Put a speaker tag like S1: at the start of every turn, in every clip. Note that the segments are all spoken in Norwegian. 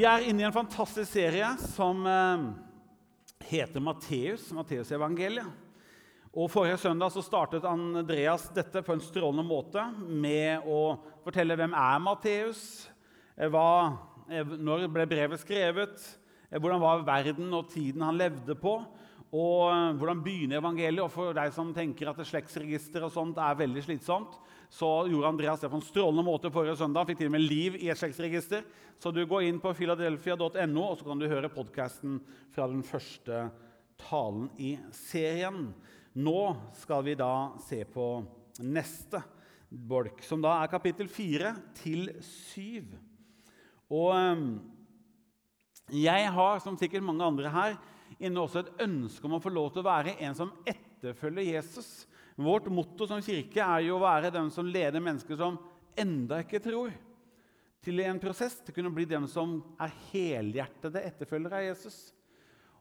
S1: Vi er inne i en fantastisk serie som eh, heter Matteus, Matteusevangeliet. Og Forrige søndag så startet Andreas dette på en strålende måte med å fortelle hvem er Matteus, eh, eh, når ble brevet skrevet, hvordan var verden og tiden han levde på, og hvordan begynner evangeliet. Og For deg som tenker at slektsregister og sånt er veldig slitsomt, så gjorde Andreas det på en strålende måte forrige søndag. Han fikk til med liv i et slektsregister. Så du går inn på philadelphia.no, og så kan du høre podkasten fra den første talen i serien. Nå skal vi da se på neste bolk, som da er kapittel 4 til 7. Og eh, jeg har, som sikkert mange andre her, inne også et ønske om å få lov til å være en som etterfølger Jesus. Vårt motto som kirke er jo å være den som leder mennesker som enda ikke tror, til en prosess til å kunne bli dem som er helhjertede etterfølgere av Jesus.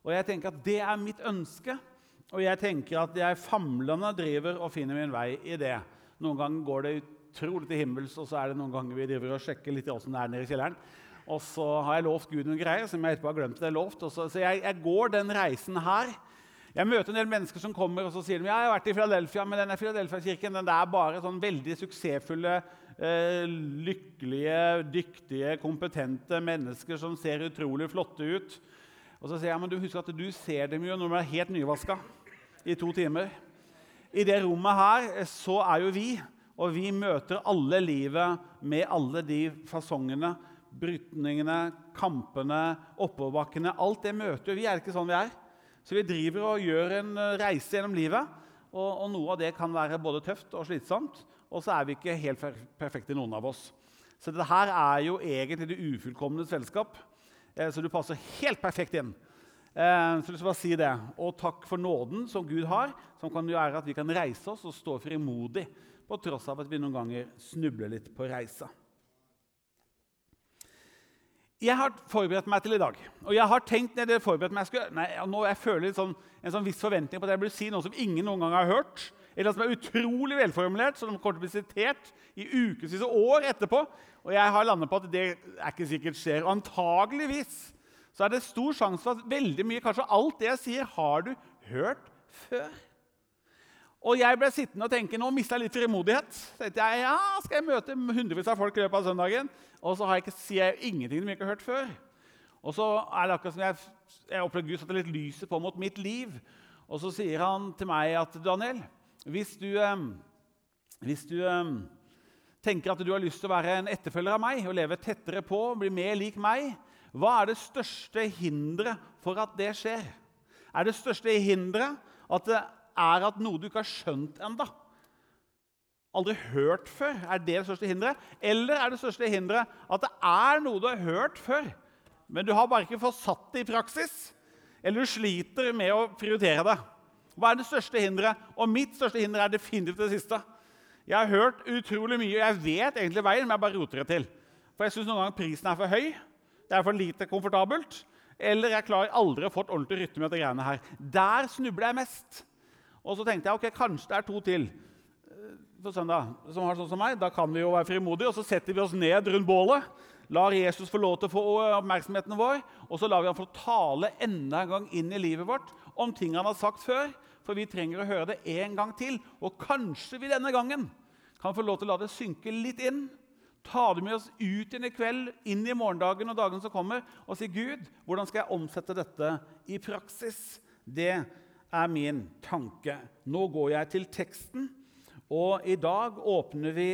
S1: Og jeg tenker at Det er mitt ønske, og jeg tenker at jeg famlende driver og finner min vei i det. Noen ganger går det utrolig til himmels, og så er det noen ganger vi driver og sjekker litt åssen det er nede i kjelleren. Og så har jeg lovt Gud noen greier som jeg etterpå har glemt. det jeg lovt. Så, så jeg, jeg går den reisen her jeg møter en del mennesker som kommer og så sier de, ja, jeg har vært i Philadelphia, men denne Philadelphia-kirken den er bare sånn veldig suksessfulle, eh, lykkelige, dyktige, kompetente mennesker som ser utrolig flotte ut. Og så sier jeg men du husker at du ser dem jo når de er helt nyvaska i to timer. I det rommet her eh, så er jo vi, og vi møter alle livet med alle de fasongene, brytningene, kampene, oppoverbakkene. Alt det møter vi. Er det ikke sånn vi er? Så vi driver og gjør en eh, reise gjennom livet. Og, og, noe av det kan være både tøft og slitsomt. Og så er vi ikke helt perfekte, noen av oss. Så dette her er jo egentlig det ufullkomne selskap. Eh, så du passer helt perfekt inn. Eh, så jeg bare si det. Og takk for nåden som Gud har, som kan gjøre at vi kan reise oss og stå frimodig på tross av at vi noen ganger snubler litt på reisa. Jeg har forberedt meg til i dag. Og jeg har tenkt når jeg forberedt meg, jeg, skulle, nei, nå, jeg føler sånn, en sånn viss forventning på at jeg burde si noe som ingen noen gang har hørt. Eller som er utrolig velformulert, som kommer til å bli sitert i ukevis og år etterpå. Og jeg har landet på at det er ikke sikkert skjer. Og antageligvis så er det stor sjanse for at veldig mye, kanskje alt det jeg sier, har du hørt før. Og jeg ble sittende og tenke, nå mista jeg litt frimodighet. Så tenkte jeg, ja, Skal jeg møte hundrevis av folk i løpet av søndagen? Og så har jeg ikke, sier jeg ingenting de ikke har hørt før. Og så er det akkurat som jeg, jeg opplevde Gud satte litt lyset på mot mitt liv. Og så sier han til meg at Daniel, hvis du, hvis du tenker at du har lyst til å være en etterfølger av meg og leve tettere på, bli mer lik meg, hva er det største hinderet for at det skjer? Er det største hinderet at det er at noe du ikke har skjønt enda. Aldri hørt før. Er det det største hinderet? Eller er det største hinderet at det er noe du har hørt før, men du har bare ikke fått satt det i praksis? Eller du sliter med å prioritere det? Hva er det største hinderet? Og mitt største hinder er definitivt det siste. Jeg har hørt utrolig mye, og jeg vet egentlig veien, men jeg bare roter det til. For jeg syns noen ganger prisen er for høy, det er for lite komfortabelt, eller jeg klarer aldri å få ordentlig rytme i dette greiene her. Der snubler jeg mest. Og så tenkte jeg ok, kanskje det er to til eh, på søndag som har sånn som meg. Da kan vi jo være frimodige, og så setter vi oss ned rundt bålet. Lar Jesus få lov til å få oppmerksomheten vår, og så lar vi han få tale enda en gang inn i livet vårt om ting han har sagt før. For vi trenger å høre det en gang til. Og kanskje vi denne gangen kan få lov til å la det synke litt inn. Ta det med oss ut inn i kveld, inn i morgendagen og dagen som kommer, og si Gud, hvordan skal jeg omsette dette i praksis? Det er min tanke. Nå går jeg til teksten, og i dag åpner vi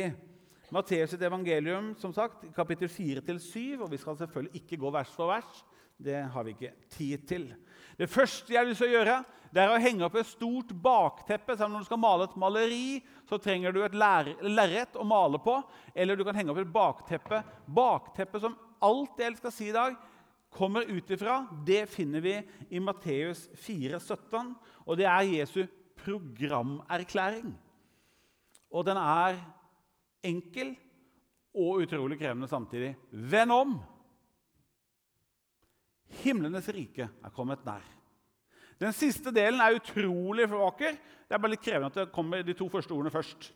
S1: Matteus' evangelium, som sagt, kapittel 4-7. Og vi skal selvfølgelig ikke gå vers for vers. Det har vi ikke tid til. Det første jeg å gjøre, det er å henge opp et stort bakteppe. Selv når du skal male et maleri, så trenger du et lerret å male på. Eller du kan henge opp et bakteppe. Bakteppet som alt det jeg skal si i dag, kommer ut ifra, det finner vi i Matteus 4, 17, og det er Jesu programerklæring. Og den er enkel og utrolig krevende samtidig. Venn om! Himlenes rike er kommet nær. Den siste delen er utrolig vakker. Det er bare litt krevende at det kommer de to første ordene først.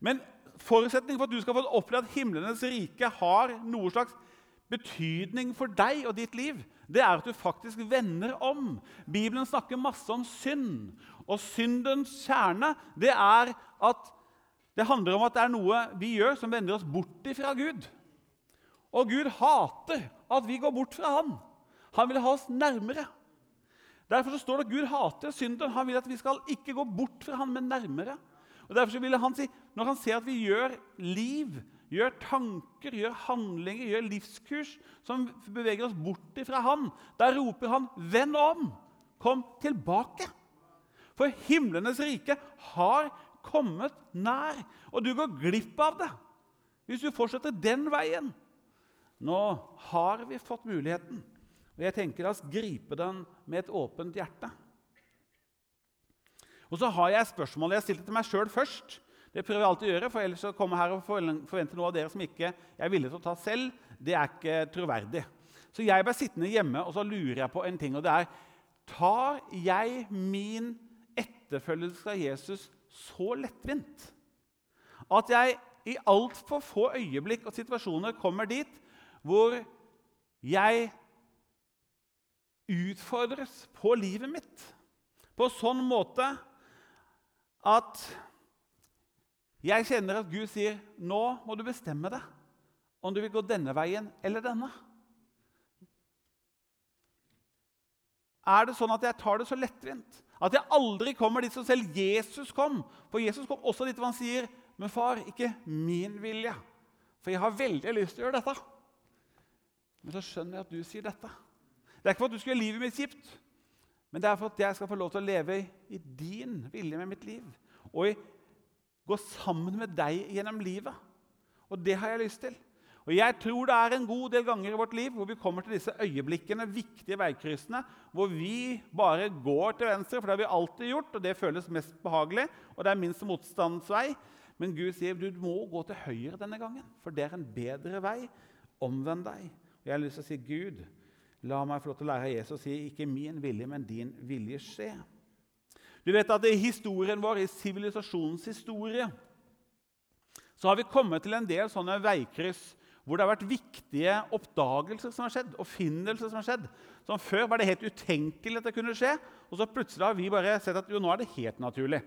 S1: Men forutsetningen for at du skal få oppleve at himlenes rike har noe slags betydning for deg og ditt liv, det er at du faktisk vender om. Bibelen snakker masse om synd. Og syndens kjerne det er at det handler om at det er noe vi gjør som vender oss bort fra Gud. Og Gud hater at vi går bort fra Han. Han vil ha oss nærmere. Derfor så står det at Gud hater synden. Han vil at vi skal ikke gå bort fra Han, men nærmere. Og derfor vil han si, Når han ser at vi gjør liv, gjør tanker, gjør handlinger, gjør livskurs som beveger oss bort fra Han, da roper han 'Vend om! Kom tilbake!' For himlenes rike har kommet nær, og du går glipp av det hvis du fortsetter den veien. Nå har vi fått muligheten, og jeg tenker la oss gripe den med et åpent hjerte. Og så har jeg spørsmålet spørsmål jeg stilte til meg sjøl først. Det prøver jeg alltid å gjøre, for ellers å komme her og forvente noe av dere som ikke jeg er villig til å ta selv, det er ikke troverdig. Så jeg ble sittende hjemme og så lurer jeg på en ting, og det er Tar jeg min etterfølgelse av Jesus så lettvint at jeg i altfor få øyeblikk og situasjoner kommer dit hvor jeg utfordres på livet mitt på sånn måte at jeg kjenner at Gud sier nå må du bestemme deg om du vil gå denne veien eller denne. Er det sånn at jeg tar det så lettvint? At jeg aldri kommer dit som selv Jesus kom? For Jesus kom også dit hvor han sier, 'Men far, ikke min vilje.' For jeg har veldig lyst til å gjøre dette. Men så skjønner jeg at du sier dette. Det er ikke for at du skal gjøre livet mitt kjipt, men det er for at jeg skal få lov til å leve i din vilje med mitt liv. Og gå sammen med deg gjennom livet. Og det har jeg lyst til. Og Jeg tror det er en god del ganger i vårt liv hvor vi kommer til disse øyeblikkene, viktige veikryssene, hvor vi bare går til venstre, for det har vi alltid gjort, og det føles mest behagelig, og det er minst motstandsvei. Men Gud sier du må gå til høyre denne gangen, for det er en bedre vei. Omvend deg. Og Jeg har lyst til å si, Gud, la meg få lov til å lære av Jesus å si, ikke min vilje, men din vilje skje. Du vet at I historien vår, i sivilisasjonens historie, så har vi kommet til en del sånne veikryss hvor det har vært viktige oppdagelser som har skjedd, oppfinnelser som har skjedd. Som Før var det helt utenkelig at det kunne skje, og så plutselig har vi bare sett at jo, nå er det helt naturlig.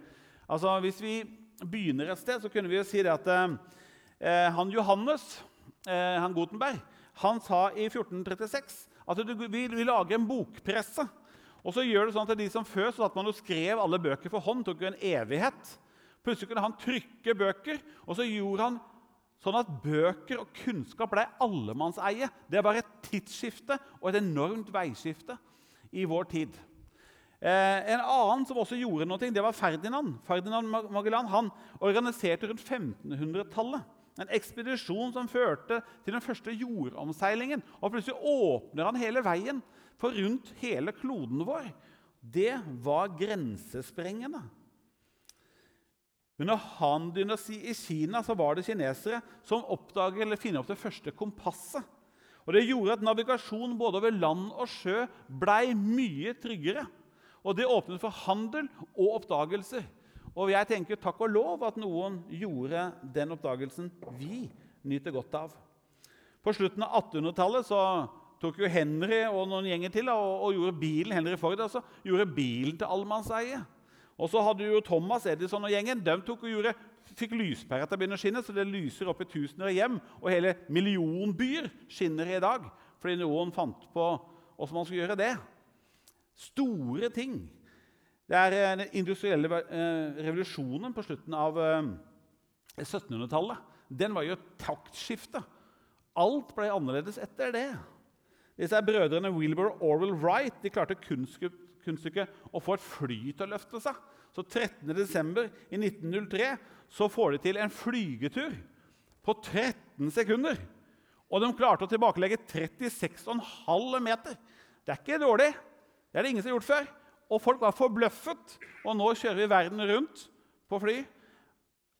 S1: Altså, Hvis vi begynner et sted, så kunne vi jo si det at eh, han Johannes, eh, han Gutenberg, han sa i 1436 at vi, vi lager en bokpresse. Og så gjør det sånn at de som Før så at man jo skrev alle bøker for hånd. tok jo en evighet. Plutselig kunne han trykke bøker, og så gjorde han Sånn at bøker og kunnskap ble allemannseie. Det var et tidsskifte og et enormt veiskifte i vår tid. Eh, en annen som også gjorde noe, det var Ferdinand. Ferdinand Magellan han organiserte rundt 1500-tallet en ekspedisjon som førte til den første jordomseilingen. Og plutselig åpner han hele veien for rundt hele kloden vår. Det var grensesprengende. Under Han-dynastiet i Kina var det kinesere som oppdager eller finner opp det første kompasset. Og Det gjorde at navigasjon både over land og sjø blei mye tryggere. Og Det åpnet for handel og oppdagelser. Og jeg tenker takk og lov at noen gjorde den oppdagelsen vi nyter godt av. På slutten av 1800-tallet så tok jo Henry og noen gjenger til og, og gjorde bilen Henry Ford, altså, gjorde bilen til allemannseie. Og så hadde jo Thomas Edison og gjengen de tok og gjorde, fikk lyspærer til å begynne å skinne, så det lyser opp i tusener av hjem. Og hele millionbyer skinner i dag fordi noen fant på hvordan man skulle gjøre det. Store ting. Det er eh, den industrielle eh, revolusjonen på slutten av 1700-tallet. Eh, den var jo et taktskifte. Alt ble annerledes etter det. Disse Brødrene Wilbur og Orwell Wright de klarte kunststykket å få et fly til å løfte seg. Så 13.12.1903 så får de til en flygetur på 13 sekunder. Og de klarte å tilbakelegge 36,5 meter. Det er ikke dårlig. Det er det ingen som har gjort før. Og folk var forbløffet. Og nå kjører vi verden rundt på fly.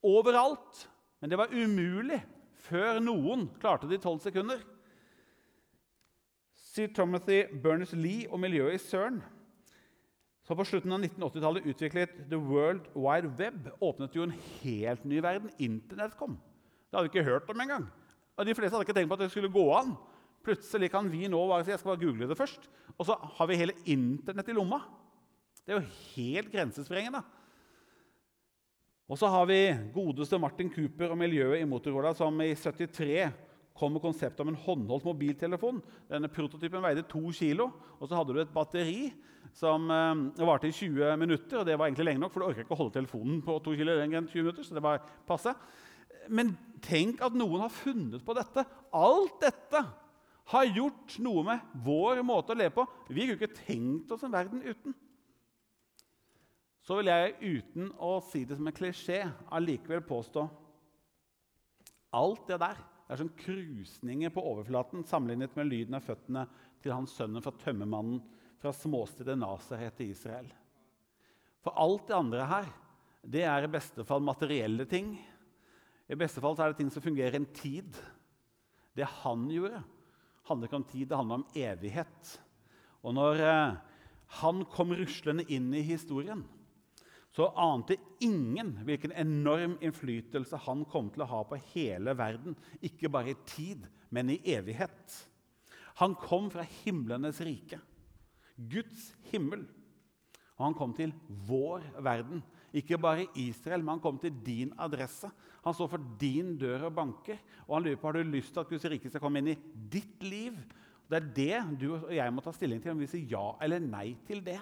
S1: Overalt. Men det var umulig før noen klarte det i 12 sekunder. Sir Timothy Berners-Lee og miljøet i CERN så På slutten av 1980-tallet utviklet The World Wide Web åpnet jo en helt ny verden. Internett kom. Det hadde vi ikke hørt om engang. Og de fleste hadde ikke tenkt på at det skulle gå an Plutselig kan vi nå bare si jeg skal bare google det først, og så har vi hele Internett i lomma. Det er jo helt grensesprengende. Og så har vi godeste Martin Cooper og miljøet i Motorola som i 73 kom med konseptet om en håndholdt mobiltelefon. Denne Prototypen veide to kilo, og så hadde du et batteri som eh, varte i 20 minutter. og Det var egentlig lenge nok, for du orker ikke å holde telefonen på to kilo lenger enn 20 minutter. så det var passe. Men tenk at noen har funnet på dette. Alt dette har gjort noe med vår måte å leve på. Vi kunne ikke tenkt oss en verden uten. Så vil jeg, uten å si det som en klisjé, allikevel påstå alt det der det er som krusninger på overflaten sammenlignet med lyden av føttene til hans sønnen fra tømmermannen fra småstedet Nasaret i Israel. For alt det andre her, det er i beste fall materielle ting. I beste fall er det ting som fungerer en tid. Det han gjorde, handler ikke om tid, det handler om evighet. Og når eh, han kom ruslende inn i historien, så ante ingen hvilken enorm innflytelse han kom til å ha på hele verden. Ikke bare i tid, men i evighet. Han kom fra himlenes rike, Guds himmel. Og han kom til vår verden. Ikke bare Israel, men han kom til din adresse. Han står for din dør og banker. Og han lurer på har du lyst til at Guds rike skal komme inn i ditt liv. Det er det du og jeg må ta stilling til om vi sier ja eller nei til det.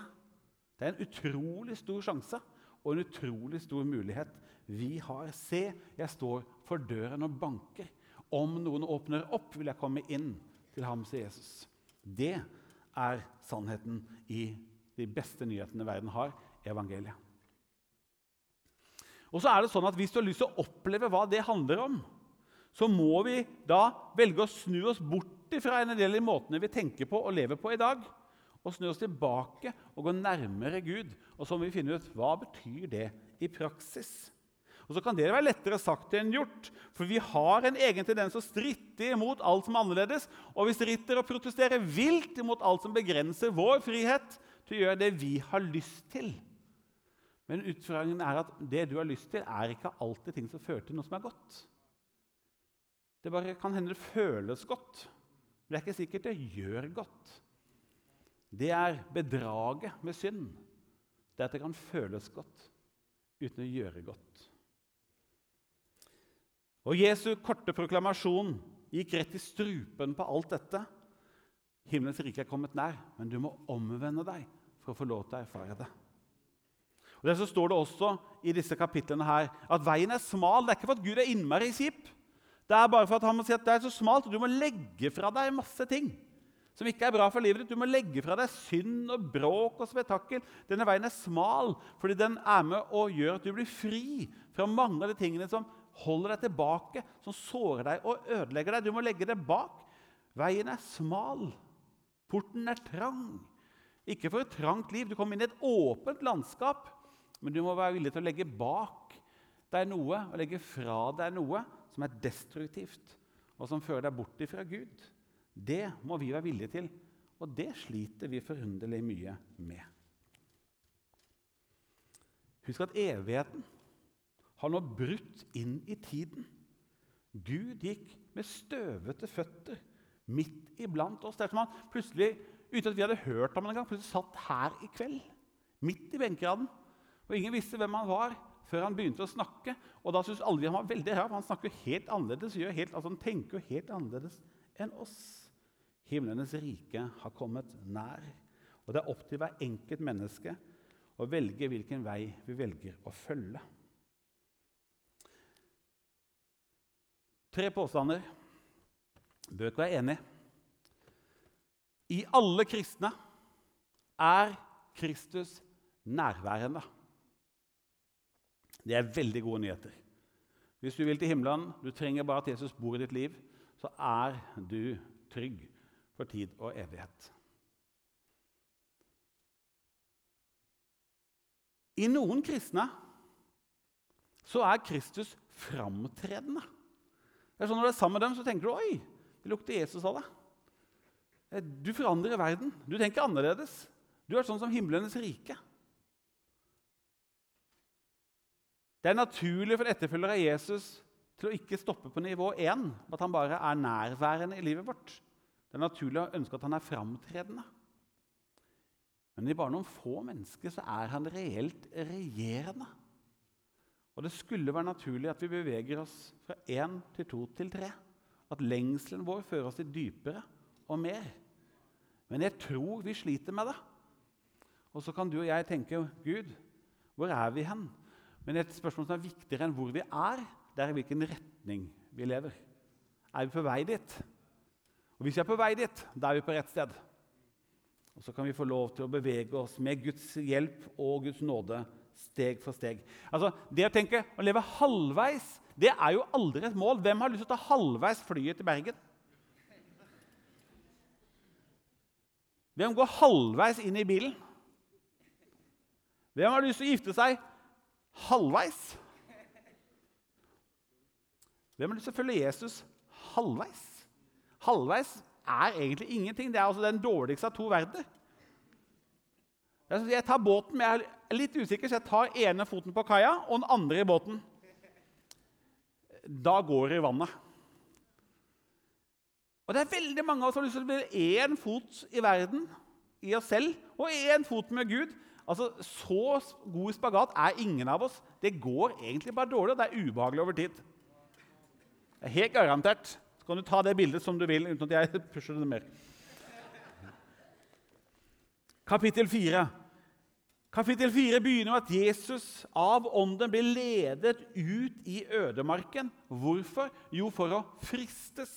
S1: Det er en utrolig stor sjanse og en utrolig stor mulighet vi har. Se, jeg står for døren og banker. Om noen åpner opp, vil jeg komme inn til ham, sier Jesus. Det er sannheten i de beste nyhetene verden har, evangeliet. Og så er det sånn at Hvis du har lyst til å oppleve hva det handler om, så må vi da velge å snu oss bort fra en del av de måtene vi tenker på og lever på i dag og snu oss tilbake og gå nærmere Gud. Og så må vi finne ut hva betyr det i praksis. Og så kan det være lettere sagt enn gjort, for vi har en egen tendens å stritte imot alt som er annerledes, og vi stritter og protesterer vilt imot alt som begrenser vår frihet til å gjøre det vi har lyst til. Men utfordringen er at det du har lyst til, er ikke alltid ting som fører til noe som er godt. Det bare kan hende det føles godt, men det er ikke sikkert det gjør godt det er bedraget med synd. Det er at det kan føles godt uten å gjøre godt. Og Jesu korte proklamasjon gikk rett i strupen på alt dette. Himmelens rike er kommet nær, men du må omvende deg for å få lov til å erfare det. Og Derfor står det også i disse kapitlene her at veien er smal. Det er ikke for at Gud er innmari kjip. Det er bare for at han må si at det er så smalt, og du må legge fra deg masse ting som ikke er bra for livet ditt. Du må legge fra deg synd og bråk og spetakkel. Denne veien er smal fordi den er med og gjør at du blir fri fra mange av de tingene som holder deg tilbake, som sårer deg og ødelegger deg. Du må legge det bak. Veien er smal. Porten er trang. Ikke for et trangt liv. Du kommer inn i et åpent landskap, men du må være villig til å legge bak deg noe og legge fra deg noe som er destruktivt, og som fører deg bort ifra Gud. Det må vi være villige til, og det sliter vi forunderlig mye med. Husk at evigheten har nå brutt inn i tiden. Gud gikk med støvete føtter midt iblant oss. Det er som han plutselig, uten at vi hadde hørt ham en gang, plutselig satt her i kveld. Midt i benkeraden. Og ingen visste hvem han var før han begynte å snakke. Og da syntes alle han var veldig rar. Han snakker helt annerledes, helt, altså han tenker jo helt annerledes enn oss. Himlenes rike har kommet nær. Og det er opp til hver enkelt menneske å velge hvilken vei vi velger å følge. Tre påstander. Bøker er enig. I alle kristne er Kristus nærværende. Det er veldig gode nyheter. Hvis du vil til himmelen, du trenger bare at Jesus bor i ditt liv, så er du trygg for tid og evighet. I noen kristne så er Kristus framtredende. Sånn Når du er sammen med dem, så tenker du oi, det lukter Jesus av deg. Eh, du forandrer verden. Du tenker annerledes. Du er sånn som himlenes rike. Det er naturlig for etterfølgere av Jesus til å ikke stoppe på nivå 1, at han bare er nærværende i livet vårt. Det er naturlig å ønske at han er framtredende. Men i bare noen få mennesker så er han reelt regjerende. Og det skulle være naturlig at vi beveger oss fra én til to til tre. At lengselen vår fører oss til dypere og mer. Men jeg tror vi sliter med det. Og så kan du og jeg tenke Gud, hvor er vi hen? Men et spørsmål som er viktigere enn hvor vi er, det er i hvilken retning vi lever. Er vi på vei dit? Og Hvis vi er på vei dit, da er vi på rett sted. Og Så kan vi få lov til å bevege oss med Guds hjelp og Guds nåde steg for steg. Altså, Det å tenke å leve halvveis det er jo aldri et mål. Hvem har lyst til å ta halvveis flyet til Bergen? Hvem går halvveis inn i bilen? Hvem har lyst til å gifte seg halvveis? Hvem har lyst til å følge Jesus halvveis? Halvveis er egentlig ingenting. Det er altså den dårligste av to verdener. Jeg tar båten, men jeg er litt usikker, så jeg tar ene foten på kaia og den andre i båten. Da går det i vannet. Og det er veldig mange av oss som har lyst til å bli én fot i verden, i oss selv, og én fot med Gud. Altså, Så god spagat er ingen av oss. Det går egentlig bare dårlig, og det er ubehagelig over tid. Er helt garantert. Så kan du ta det bildet som du vil, uten at jeg pusher det mer. Kapittel 4. Kapittel 4 begynner med at Jesus av ånden blir ledet ut i ødemarken. Hvorfor? Jo, for å fristes.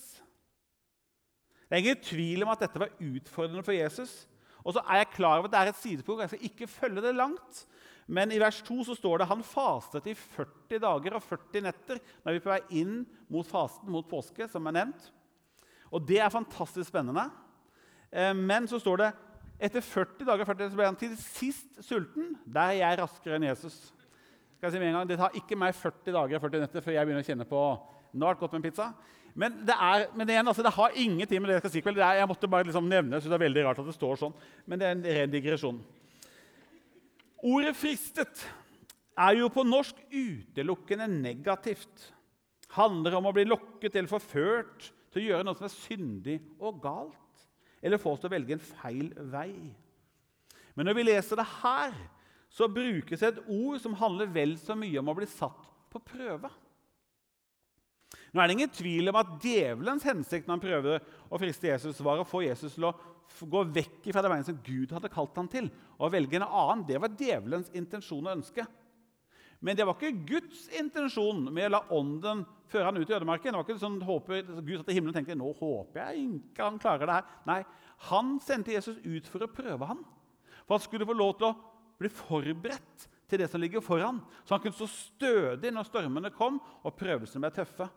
S1: Det er ingen tvil om at dette var utfordrende for Jesus. Og så er jeg klar over at det er et sidespor. Jeg skal ikke følge det langt. Men i vers 2 så står det han fastet i 40 dager og 40 netter. Nå er vi på vei inn mot fasten mot påske, som er nevnt. Og det er fantastisk spennende. Eh, men så står det etter 40 dager 40 så ble han til sist sulten. Der er jeg raskere enn Jesus. Skal jeg si med en gang, Det tar ikke meg 40 dager og 40 netter før jeg begynner å kjenne på nå har det gått med pizza. Men det, er, men det, er, altså, det har ingenting med det jeg skal si. Det er, jeg måtte bare liksom nevne, synes det er veldig rart at det står sånn. Men det er en ren digresjon. Ordet 'fristet' er jo på norsk utelukkende negativt. Handler om å bli lokket eller forført til å gjøre noe som er syndig og galt. Eller få oss til å velge en feil vei. Men når vi leser det her, så brukes et ord som handler vel så mye om å bli satt på prøve. Nå er det ingen tvil om at Djevelens hensikt når han prøvde å friste Jesus, var å få Jesus til å gå vekk fra det veien som Gud hadde kalt ham til, og velge en annen. Det var djevelens intensjon og ønske. Men det var ikke Guds intensjon med å la ånden føre han ut i ødemarken. Det var ikke sånn håper, Gud satt i himmelen og tenkte nå håper jeg ikke han klarer det her. Nei, Han sendte Jesus ut for å prøve ham. For han skulle få lov til å bli forberedt til det som ligger foran. Så han kunne stå stødig når stormene kom og prøvelsene ble tøffe.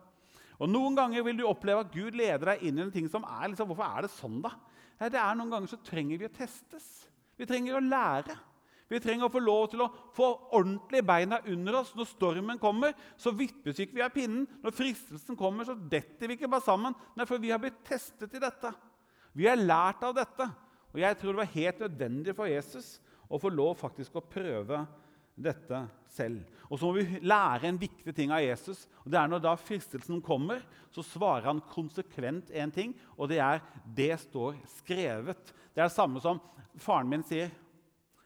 S1: Og Noen ganger vil du oppleve at Gud leder deg inn i en ting som er liksom, Hvorfor er det sånn, da? Det er Noen ganger så trenger vi å testes. Vi trenger å lære. Vi trenger å få lov til å få ordentlig beina under oss. Når stormen kommer, så vippes ikke vi av pinnen. Når fristelsen kommer, så detter vi ikke bare sammen. Nei, for vi har blitt testet i dette. Vi har lært av dette. Og jeg tror det var helt nødvendig for Jesus å få lov faktisk å prøve dette selv. Og så må vi lære en viktig ting av Jesus. og det er Når da fristelsen kommer, så svarer han konsekvent én ting, og det er 'det står skrevet'. Det er det samme som faren min sier.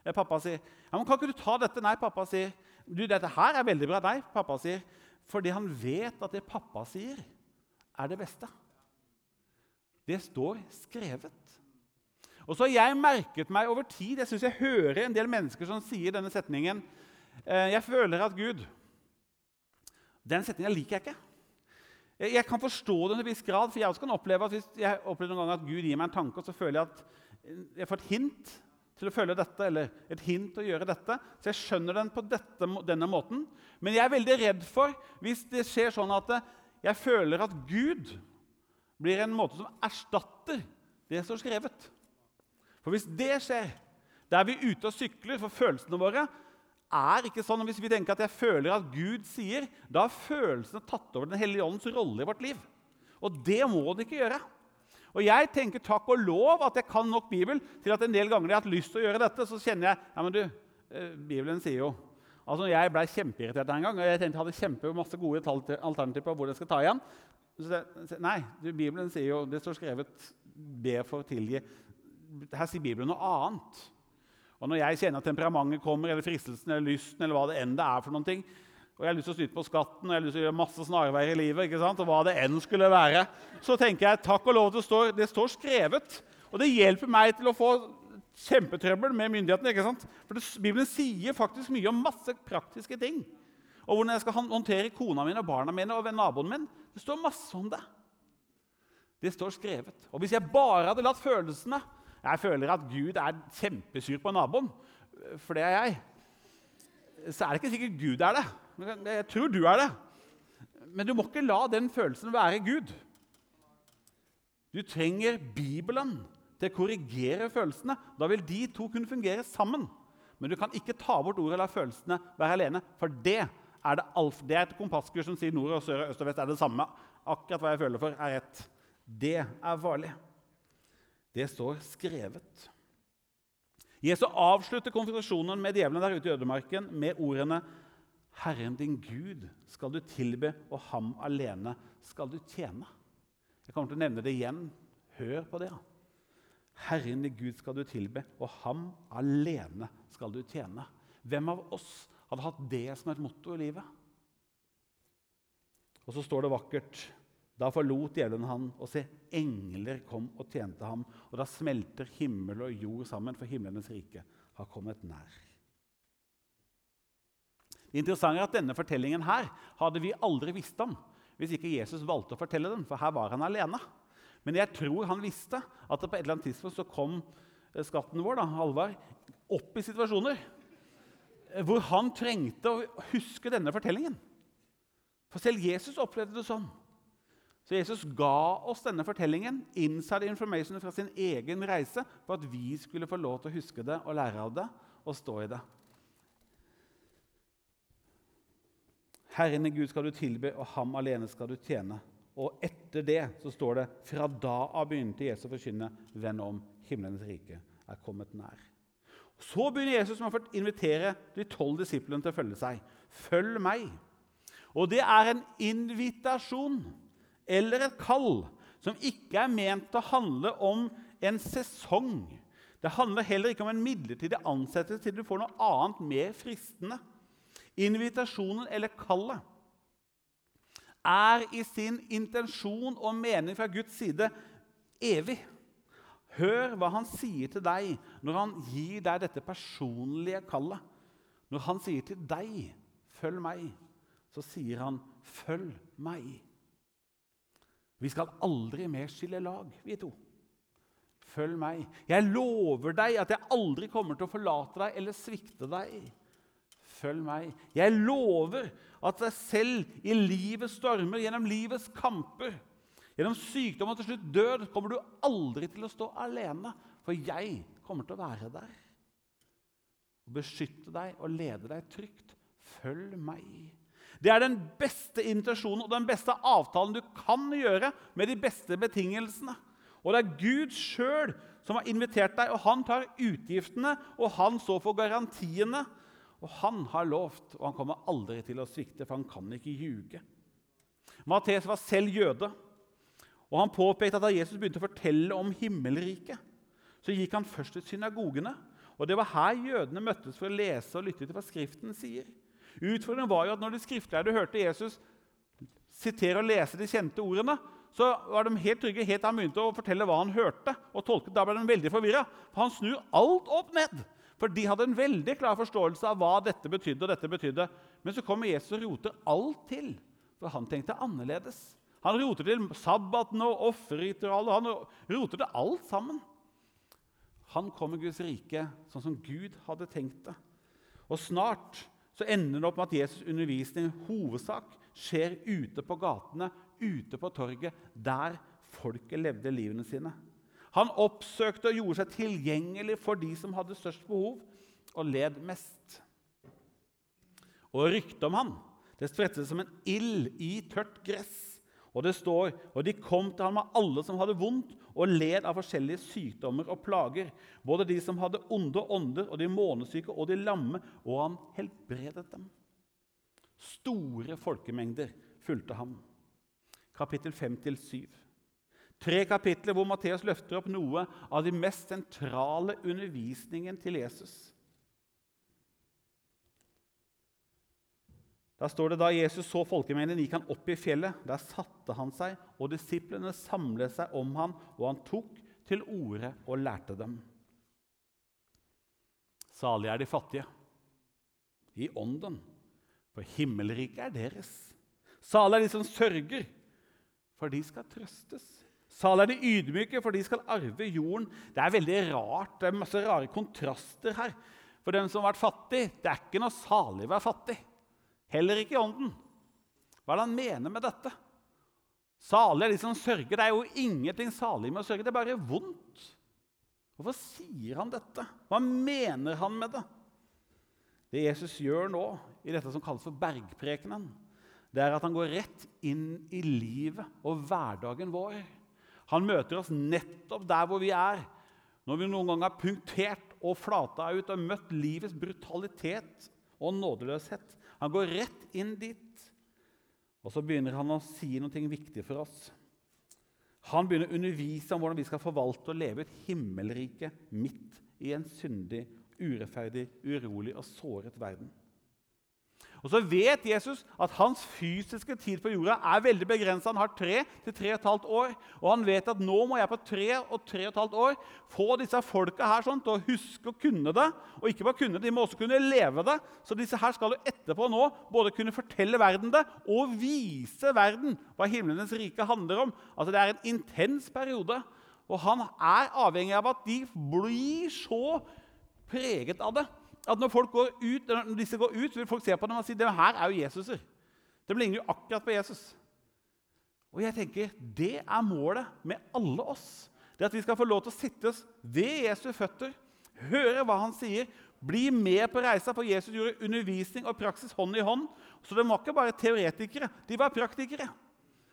S1: Eh, pappa sier ja, men 'Kan ikke du ta dette?' Nei, pappa sier. Du, 'Dette her er veldig bra.' Nei, pappa sier. Fordi han vet at det pappa sier, er det beste. Det står skrevet. Og så har jeg merket meg over tid Jeg synes jeg hører en del mennesker som sier denne setningen Eh, jeg føler at Gud Den setningen liker jeg ikke. Jeg kan forstå det til en viss grad, for jeg også kan oppleve at hvis jeg opplever noen ganger at Gud gir meg en tanke, og så føler jeg at jeg får et hint til å følge dette, eller et hint til å gjøre dette. Så jeg skjønner den på dette, denne måten. Men jeg er veldig redd for hvis det skjer sånn at jeg føler at Gud blir en måte som erstatter det som er skrevet. For hvis det skjer, da er vi ute og sykler for følelsene våre, er ikke sånn. Hvis vi tenker at jeg føler at Gud sier, da har følelsene tatt over Den hellige åndens rolle i vårt liv. Og det må det ikke gjøre. Og jeg tenker takk og lov at jeg kan nok Bibel til at en del ganger jeg har hatt lyst til å gjøre dette, så kjenner jeg ja, men du, eh, Bibelen sier jo Altså, Jeg ble kjempeirritert en gang, og jeg tenkte jeg hadde kjempe masse gode alternativer på hvor jeg skal ta igjen. Så, nei, du, Bibelen sier jo, det står skrevet 'be for å tilgi. Her sier Bibelen noe annet. Og Når jeg kjenner at temperamentet kommer, eller fristelsen eller lysten, eller hva det enn det er for noen ting, og jeg har lyst til å snyte på skatten og jeg har lyst til å gjøre masse snarveier i livet, ikke sant? og hva det enn skulle være, så tenker jeg takk og lov det står, det står skrevet. Og det hjelper meg til å få kjempetrøbbel med myndighetene. ikke sant? For det, Bibelen sier faktisk mye om masse praktiske ting. Og hvordan jeg skal håndtere kona mi og barna mine og naboen min. Det står masse om det. Det står skrevet. Og hvis jeg bare hadde latt følelsene Jeg føler at Gud er kjempesur på naboen, for det er jeg. Så er det ikke sikkert Gud er det. Jeg tror du er det. Men du må ikke la den følelsen være Gud. Du trenger Bibelen til å korrigere følelsene. Da vil de to kunne fungere sammen. Men du kan ikke ta bort ordet og la følelsene være alene. For det er, det, det er et kompasskurs som sier nord og sør og øst og vest er det samme. Akkurat hva jeg føler for, er rett. Det er farlig. Det står skrevet. Jesus avslutter konfrontasjonen med djevelen der ute i ødemarken med ordene Herren din Gud skal du tilbe, og ham alene skal du tjene. Jeg kommer til å nevne det igjen. Hør på det. Herren din Gud skal du tilbe, og ham alene skal du tjene. Hvem av oss hadde hatt det som et motto i livet? Og så står det vakkert da forlot djevelen han, og se, engler kom og tjente ham. Og da smelter himmel og jord sammen, for himlenes rike har kommet nær. Det interessante er at Denne fortellingen her hadde vi aldri visst om hvis ikke Jesus valgte å fortelle den, for her var han alene. Men jeg tror han visste at på et eller annet tidspunkt så kom eh, skatten vår da, Halvard, opp i situasjoner eh, hvor han trengte å huske denne fortellingen. For selv Jesus opplevde det sånn. Så Jesus ga oss denne fortellingen inside information fra sin egen reise for at vi skulle få lov til å huske det og lære av det og stå i det. Herren i Gud skal du tilbe, og ham alene skal du tjene. Og etter det så står det fra da av begynte Jesus å forkynne venn om himmelens rike er kommet nær. Så begynner Jesus med å invitere de tolv disiplene til å følge seg. Følg meg. Og det er en invitasjon eller et kall som ikke er ment å handle om en sesong. Det handler heller ikke om en midlertidig ansettelse til du får noe annet mer fristende. Invitasjonen eller kallet er i sin intensjon og mening fra Guds side evig. Hør hva han sier til deg når han gir deg dette personlige kallet. Når han sier til deg 'følg meg', så sier han 'følg meg'. Vi skal aldri mer skille lag, vi to. Følg meg. Jeg lover deg at jeg aldri kommer til å forlate deg eller svikte deg. Følg meg. Jeg lover at deg selv i livets stormer, gjennom livets kamper, gjennom sykdom og til slutt død, kommer du aldri til å stå alene. For jeg kommer til å være der beskytte deg og lede deg trygt. Følg meg. Det er den beste invitasjonen og den beste avtalen du kan gjøre med de beste betingelsene. Og det er Gud sjøl som har invitert deg, og han tar utgiftene, og han står for garantiene. Og han har lovt, og han kommer aldri til å svikte, for han kan ikke ljuge. Mattes var selv jøde, og han påpekte at da Jesus begynte å fortelle om himmelriket, så gikk han først til synagogene. Og Det var her jødene møttes for å lese og lytte til hva Skriften sier. Utfordringen var jo at når de skriftlærde hørte Jesus sitere og lese de kjente ordene, så var de helt trygge helt til han begynte å fortelle hva han hørte. og tolket. Da ble de veldig forvirra, for han snur alt opp ned. For de hadde en veldig klar forståelse av hva dette betydde. og dette betydde. Men så kommer Jesus og roter alt til, for han tenkte annerledes. Han roter til sabbaten og offerritualet. Han roter til alt sammen. Han kom i Guds rike sånn som Gud hadde tenkt det. Og snart så ender det opp med at Jesus' undervisning hovedsak skjer ute på gatene, ute på torget, der folket levde livene sine. Han oppsøkte og gjorde seg tilgjengelig for de som hadde størst behov, og led mest. Og ryktet om han det spredte som en ild i tørt gress. Og det står og de kom til ham med alle som hadde vondt, og led av forskjellige sykdommer og plager, både de som hadde onde ånder, og de månesyke og de lamme, og han helbredet dem. Store folkemengder fulgte ham. Kapittel 5-7. Tre kapitler hvor Matteus løfter opp noe av de mest sentrale undervisningen til Jesus. Da står det da Jesus så folkemengden, gikk han opp i fjellet. Der satte han seg, og disiplene samlet seg om han, og han tok til orde og lærte dem. Salige er de fattige i ånden, for himmelriket er deres. Salige er de som sørger, for de skal trøstes. Salige er de ydmyke, for de skal arve jorden. Det er veldig rart, det er masse rare kontraster her. For dem som har vært fattig, det er ikke noe salig å være fattig. Heller ikke i ånden. Hva er det han mener med dette? Salig er de som sørger. Det er jo ingenting salig med å sørge. Det er bare vondt. Hvorfor sier han dette? Hva mener han med det? Det Jesus gjør nå, i dette som kalles for bergprekenen, det er at han går rett inn i livet og hverdagen vår. Han møter oss nettopp der hvor vi er. Når vi noen ganger har punktert og flata ut og møtt livets brutalitet og nådeløshet. Han går rett inn dit, og så begynner han å si noe viktig for oss. Han begynner å undervise om hvordan vi skal forvalte og leve et himmelrike midt i en syndig, urettferdig, urolig og såret verden. Og så vet Jesus at hans fysiske tid på jorda er veldig begrensa. Han har tre til tre og et halvt år. Og han vet at nå må jeg på tre og tre og et halvt år få disse folka her sånn, til å huske å kunne det. Og ikke bare kunne det, de må også kunne leve det. Så disse her skal jo etterpå nå både kunne fortelle verden det og vise verden hva himlenes rike handler om. Altså Det er en intens periode. Og han er avhengig av at de blir så preget av det at når, folk går ut, når disse går ut, vil folk se på dem og si det her er jo Jesuser. De ligner jo akkurat på Jesus. Og jeg tenker, Det er målet med alle oss. Det At vi skal få lov til å sitte ved Jesu føtter, høre hva han sier, bli med på reisa. For Jesus gjorde undervisning og praksis hånd i hånd. Så de var ikke bare teoretikere, de var praktikere.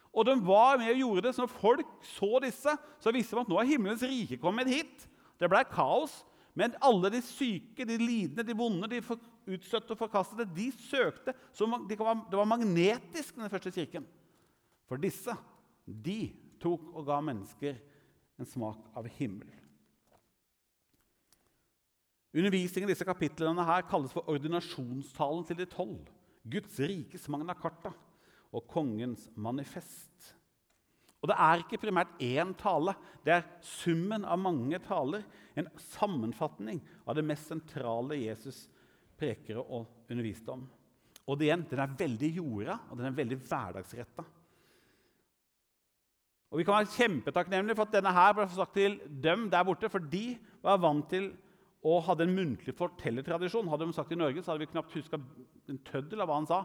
S1: Og de var med og gjorde det, så når folk så disse, så visste de at nå er himmelens rike kommet hit. Det ble kaos, men alle de syke, de lidende, de vonde, de utstøtte og forkastede, de søkte de Det var magnetisk, den første kirken. For disse, de tok og ga mennesker en smak av himmel. Undervisningen i disse kapitlene her kalles for ordinasjonstalen til de tolv. Guds rikes magna carta og kongens manifest. Og det er ikke primært én tale. Det er summen av mange taler. En sammenfatning av det mest sentrale Jesus preker og underviste om. Og det igjen, Den er veldig jorda, og den er veldig hverdagsretta. Og Vi kan være kjempetakknemlige for at denne her ble sagt til dem der borte, for de var vant til å hadde en muntlig fortellertradisjon. Hadde de sagt i Norge, så hadde vi knapt huska en tøddel av hva han sa.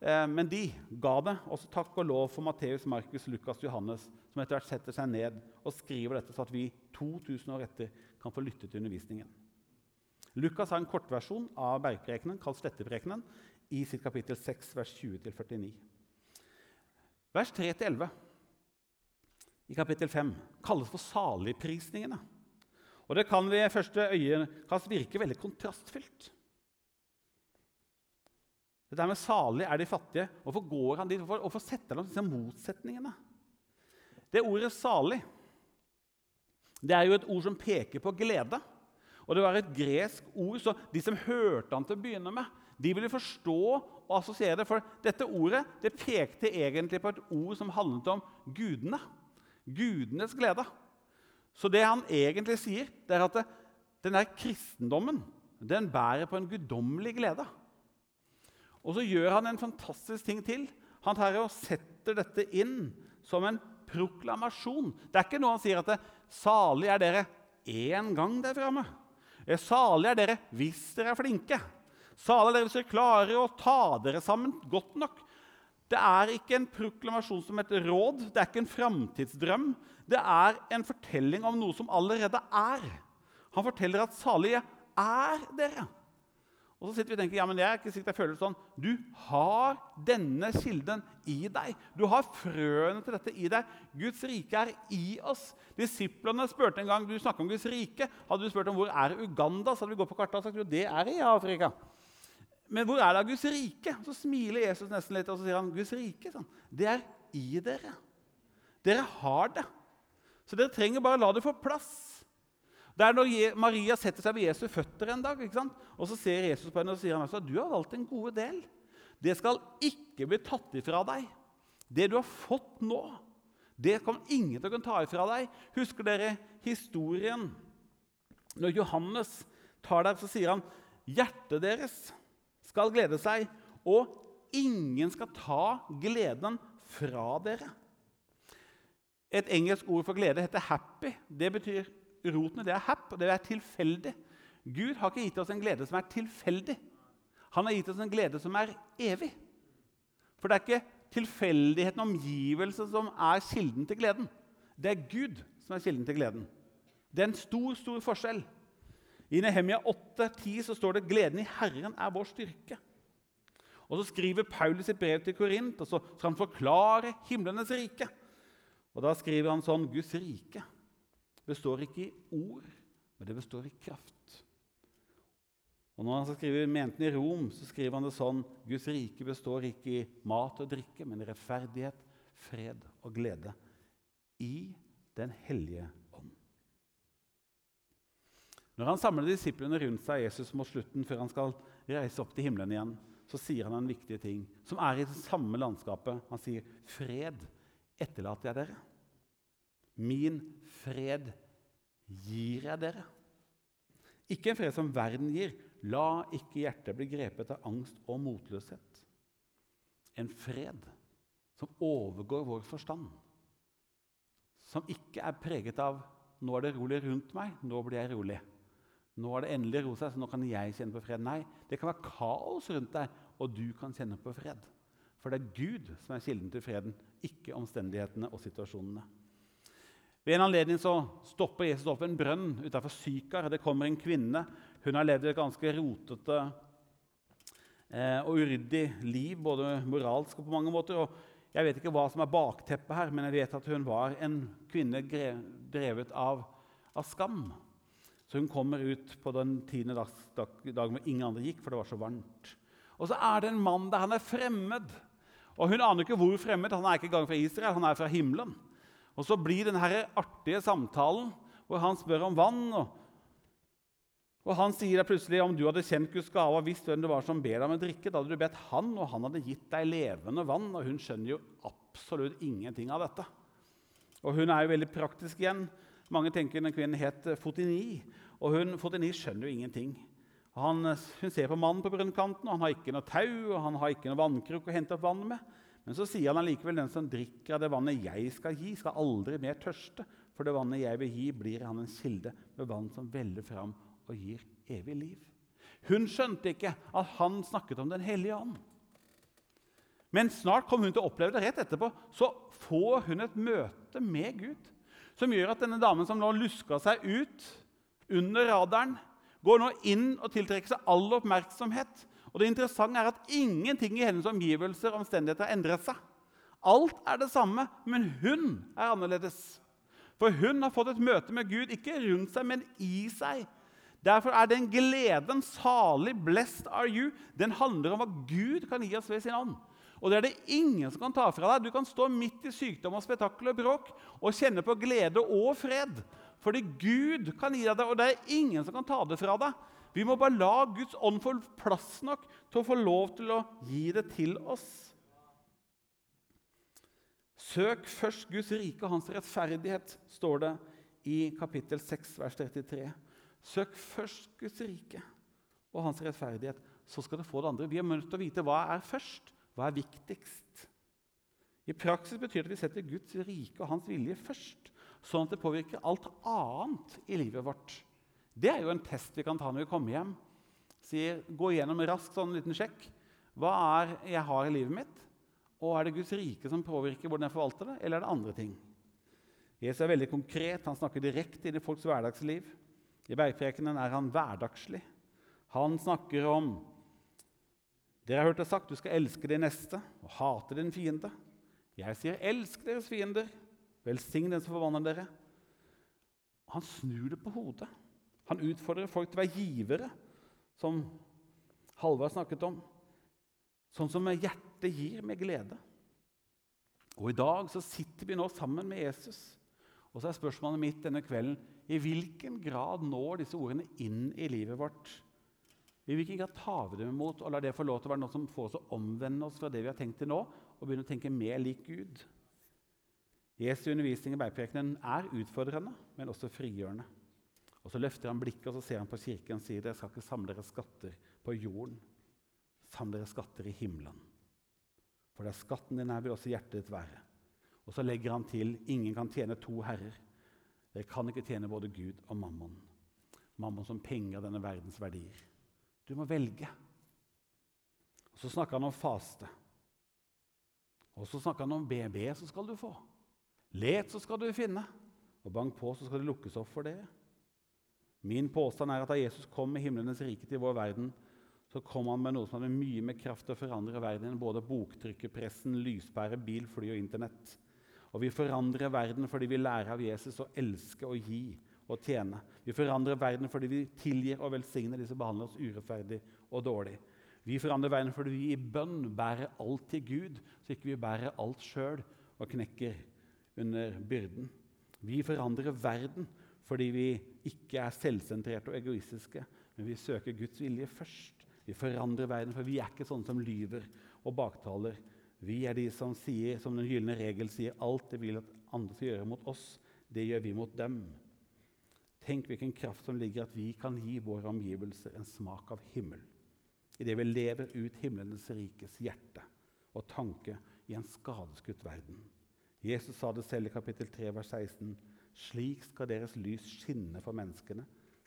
S1: Eh, men de ga det. Også takk og lov for Matteus, Markus, Lukas, Johannes, som etter hvert setter seg ned og skriver dette, så at vi 2000 år etter kan få lytte til undervisningen. Lukas har en kortversjon av bergprekenen, kalt Sletteprekenen, i sitt kapittel 6, vers 20-49. Vers 3-11 i kapittel 5 kalles for saligprisningene. Og Det kan ved første øyekast virke veldig kontrastfylt. Dette med 'salig er de fattige'. Hvorfor går han dit? Hvorfor, hvorfor setter han disse motsetningene? Det ordet 'salig' det er jo et ord som peker på glede. Og det var et gresk ord, så de som hørte han til å begynne med, de ville forstå og assosiere det. For dette ordet det pekte egentlig på et ord som handlet om gudene. Gudenes glede. Så det han egentlig sier, det er at det, den der kristendommen den bærer på en guddommelig glede. Og så gjør han en fantastisk ting til. Han tar og setter dette inn som en proklamasjon. Det er ikke noe han sier at det, 'Salig er dere én gang der framme'. 'Salig er dere hvis dere er flinke'. 'Salig er dere hvis dere klarer å ta dere sammen godt nok'. Det er ikke en proklamasjon som et råd, det er ikke en framtidsdrøm. Det er en fortelling om noe som allerede er. Han forteller at 'salige er dere'. Og så sitter vi og tenker ja, men jeg er ikke sikkert jeg føler det sånn. Du har denne kilden i deg. Du har frøene til dette i deg. Guds rike er i oss. Disiplene spurte en gang du snakker om Guds rike. Hadde du spurt om hvor er Uganda, så hadde vi gått på kartet og sagt jo, det er i Afrika. Men hvor er det Guds rike? Så smiler Jesus nesten litt og så sier han, Guds rike sånn. det er i dere. Dere har det. Så dere trenger bare å la det få plass. Det er når Maria setter seg ved Jesu føtter en dag, og så ser Jesus på henne og sier han du har valgt en god del. Det skal ikke bli tatt ifra deg. Det du har fått nå, det kan ingen til å kunne ta ifra deg. Husker dere historien? Når Johannes tar der, så sier han hjertet deres skal glede seg, og ingen skal ta gleden fra dere. Et engelsk ord for glede heter 'happy'. Det betyr Rotene det er happ, og det er tilfeldig. Gud har ikke gitt oss en glede som er tilfeldig. Han har gitt oss en glede som er evig. For det er ikke tilfeldigheten omgivelse som er kilden til gleden. Det er Gud som er kilden til gleden. Det er en stor stor forskjell. I Nehemia 8,10 så står det 'Gleden i Herren er vår styrke'. Og Så skriver Paulus sitt brev til Korint, og så skal han forklare himlenes rike. Og Da skriver han sånn Guds rike består ikke i ord, men det består i kraft. Og Når han skal skrive menigheten i Rom, så skriver han det sånn Guds rike består ikke i mat og drikke, men i rettferdighet, fred og glede i Den hellige ånd. Når han samler disiplene rundt seg Jesus mot slutten, før han skal reise opp til himmelen igjen, så sier han en viktig ting som er i det samme landskapet. Han sier, 'Fred etterlater jeg dere.' Min fred gir jeg dere. Ikke en fred som verden gir. La ikke hjertet bli grepet av angst og motløshet. En fred som overgår vår forstand. Som ikke er preget av 'nå er det rolig rundt meg, nå blir jeg rolig'. Nå er det endelig ro seg, så nå kan jeg kjenne på fred. Nei, det kan være kaos rundt deg, og du kan kjenne på fred. For det er Gud som er kilden til freden, ikke omstendighetene og situasjonene. Ved en anledning så stopper Jesus opp en brønn utenfor Sykar. Det kommer en kvinne. Hun har levd et ganske rotete eh, og uryddig liv, både moralsk og på mange måter. Og jeg vet ikke hva som er bakteppet her, men jeg vet at hun var en kvinne drevet av, av skam. Så hun kommer ut på den tiende dag, dag, dagen hvor ingen andre gikk, for det var så varmt. Og så er det en mann der han er fremmed. Og hun aner ikke hvor fremmed. Han er ikke engang fra Israel, han er fra himmelen. Og så blir denne artige samtalen hvor han spør om vann. Og, og Han sier plutselig om du hadde kjent Guds gave og visst hvem det var som ber deg om å drikke, da hadde du bedt han, og han hadde gitt deg levende vann. Og hun skjønner jo absolutt ingenting av dette. Og hun er jo veldig praktisk igjen. Mange tenker den kvinnen het Fotini, og hun Fotini skjønner jo ingenting. Han, hun ser på mannen på brønnkanten, og han har ikke noe tau og han har ikke noe vannkruk å hente opp vann med. Men så sier han allikevel den som drikker av det vannet jeg skal gi, skal aldri mer tørste. For det vannet jeg vil gi, blir han en kilde med vann som veller fram og gir evig liv. Hun skjønte ikke at han snakket om Den hellige ånd. Men snart kom hun til å oppleve det rett etterpå. Så får hun et møte med Gud som gjør at denne damen som nå luska seg ut under radaren, går nå inn og tiltrekker seg all oppmerksomhet og det interessante er at ingenting i hennes omgivelser og omstendigheter har endret seg. Alt er det samme, men hun er annerledes. For hun har fått et møte med Gud, ikke rundt seg, men i seg. Derfor er den gleden salig, blessed are you, den handler om hva Gud kan gi oss ved sin ånd. Og det er det ingen som kan ta fra deg. Du kan stå midt i sykdom og spetakkel og bråk og kjenne på glede og fred. Fordi Gud kan gi deg det, og det er ingen som kan ta det fra deg. Vi må bare la Guds ånd få plass nok til å få lov til å gi det til oss. Søk først Guds rike og hans rettferdighet, står det i kapittel 6, vers 33. Søk først Guds rike og hans rettferdighet, så skal du få det andre. Vi er nødt til å vite hva er først, hva er viktigst. I praksis betyr det at vi setter Guds rike og hans vilje først, sånn at det påvirker alt annet i livet vårt. Det er jo en test vi kan ta når vi kommer hjem. Sier, gå igjennom raskt sånn en liten sjekk. Hva er jeg har i livet mitt? Og er det Guds rike som påvirker hvordan jeg forvalter det, eller er det andre ting? Jesus er veldig konkret. Han snakker direkte inn i folks hverdagsliv. I bergprekenen er han hverdagslig. Han snakker om Dere har hørt det sagt, du skal elske din neste og hate din fiende. Jeg sier, elsk deres fiender. Velsign den som forbanner dere. Han snur det på hodet. Han utfordrer folk til å være givere, som Halvard snakket om. Sånn som hjertet gir med glede. Og I dag så sitter vi nå sammen med Jesus. Og så er spørsmålet mitt denne kvelden i hvilken grad når disse ordene inn i livet vårt? I hvilken grad tar vi dem imot og lar det få lov til å være noe som får oss å omvende oss fra det vi har tenkt til nå, og begynne å tenke mer lik Gud? Jesu undervisning i bergprekenen er utfordrende, men også frigjørende. Og Så løfter han blikket og så ser han på kirken og sier dere skal ikke samle dere skatter på jorden. Samle dere skatter i himmelen. For der skatten din er, vil også hjertet ditt være. Og så legger han til ingen kan tjene to herrer. Dere kan ikke tjene både Gud og mammon. Mammon som penger denne verdens verdier. Du må velge. Og Så snakker han om faste. Og så snakker han om BB, så skal du få. Let, så skal du finne. Og bank på, så skal det lukkes opp for det. Min påstand er at da Jesus kom med himlenes rike til vår verden, så kom han med noe som hadde mye med kraft til å forandre verden enn både boktrykkerpressen, lyspære, bil, fly og Internett. Og vi forandrer verden fordi vi lærer av Jesus å elske og gi og tjene. Vi forandrer verden fordi vi tilgir og velsigner de som behandler oss urettferdig og dårlig. Vi forandrer verden fordi vi i bønn bærer alt til Gud, så ikke vi bærer alt sjøl og knekker under byrden. Vi forandrer verden fordi vi ikke er selvsentrerte og egoistiske, men vi søker Guds vilje først. Vi forandrer verden, for vi er ikke sånne som lyver og baktaler. Vi er de som sier, som den gylne regel sier, alt det vil at andre skal gjøre mot oss, det gjør vi mot dem. Tenk hvilken kraft som ligger at vi kan gi våre omgivelser en smak av himmel. Idet vi lever ut himlenes rikes hjerte og tanke i en skadeskutt verden. Jesus sa det selv i kapittel 3, vers 16. Slik skal deres lys skinne for menneskene,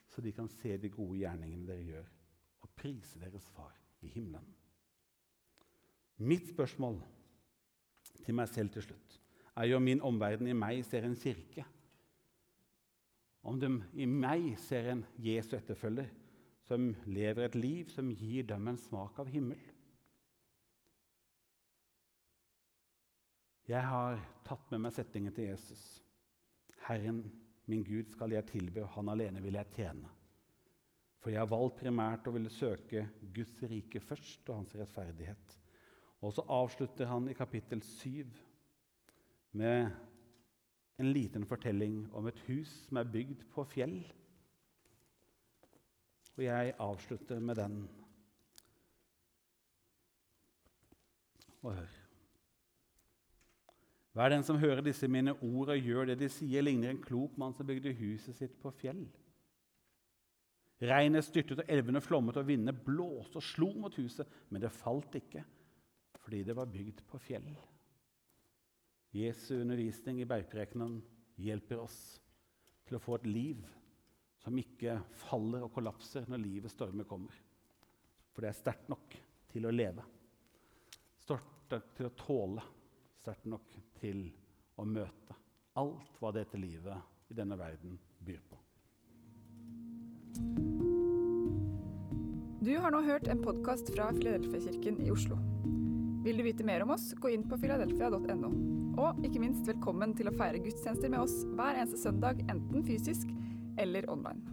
S1: så de kan se de gode gjerningene dere gjør, og prise deres Far i himmelen. Mitt spørsmål til meg selv til slutt er jo om min omverden i meg ser en kirke. Om de i meg ser en Jesu etterfølger som lever et liv som gir dem en smak av himmel. Jeg har tatt med meg setningen til Jesus. Herren min Gud skal jeg tilbe, og han alene vil jeg tjene. For jeg har valgt primært å ville søke Guds rike først og hans rettferdighet. Og så avslutter han i kapittel 7 med en liten fortelling om et hus som er bygd på fjell. Og jeg avslutter med den. Og hør. Hver den som hører disse mine ord og gjør det de sier, ligner en klok mann som bygde huset sitt på fjell. Regnet styrtet, og elvene flommet, og vindene blåste og slo mot huset, men det falt ikke fordi det var bygd på fjell. Jesu undervisning i bergprekenen hjelper oss til å få et liv som ikke faller og kollapser når livets stormer kommer. For det er sterkt nok til å leve, sterkt til å tåle, sterkt nok til å møte alt hva dette livet i denne verden byr på.
S2: Du har nå hørt en podkast fra Filadelfia-kirken i Oslo. Vil du vite mer om oss, gå inn på filadelfia.no. Og ikke minst velkommen til å feire gudstjenester med oss hver eneste søndag, enten fysisk eller online.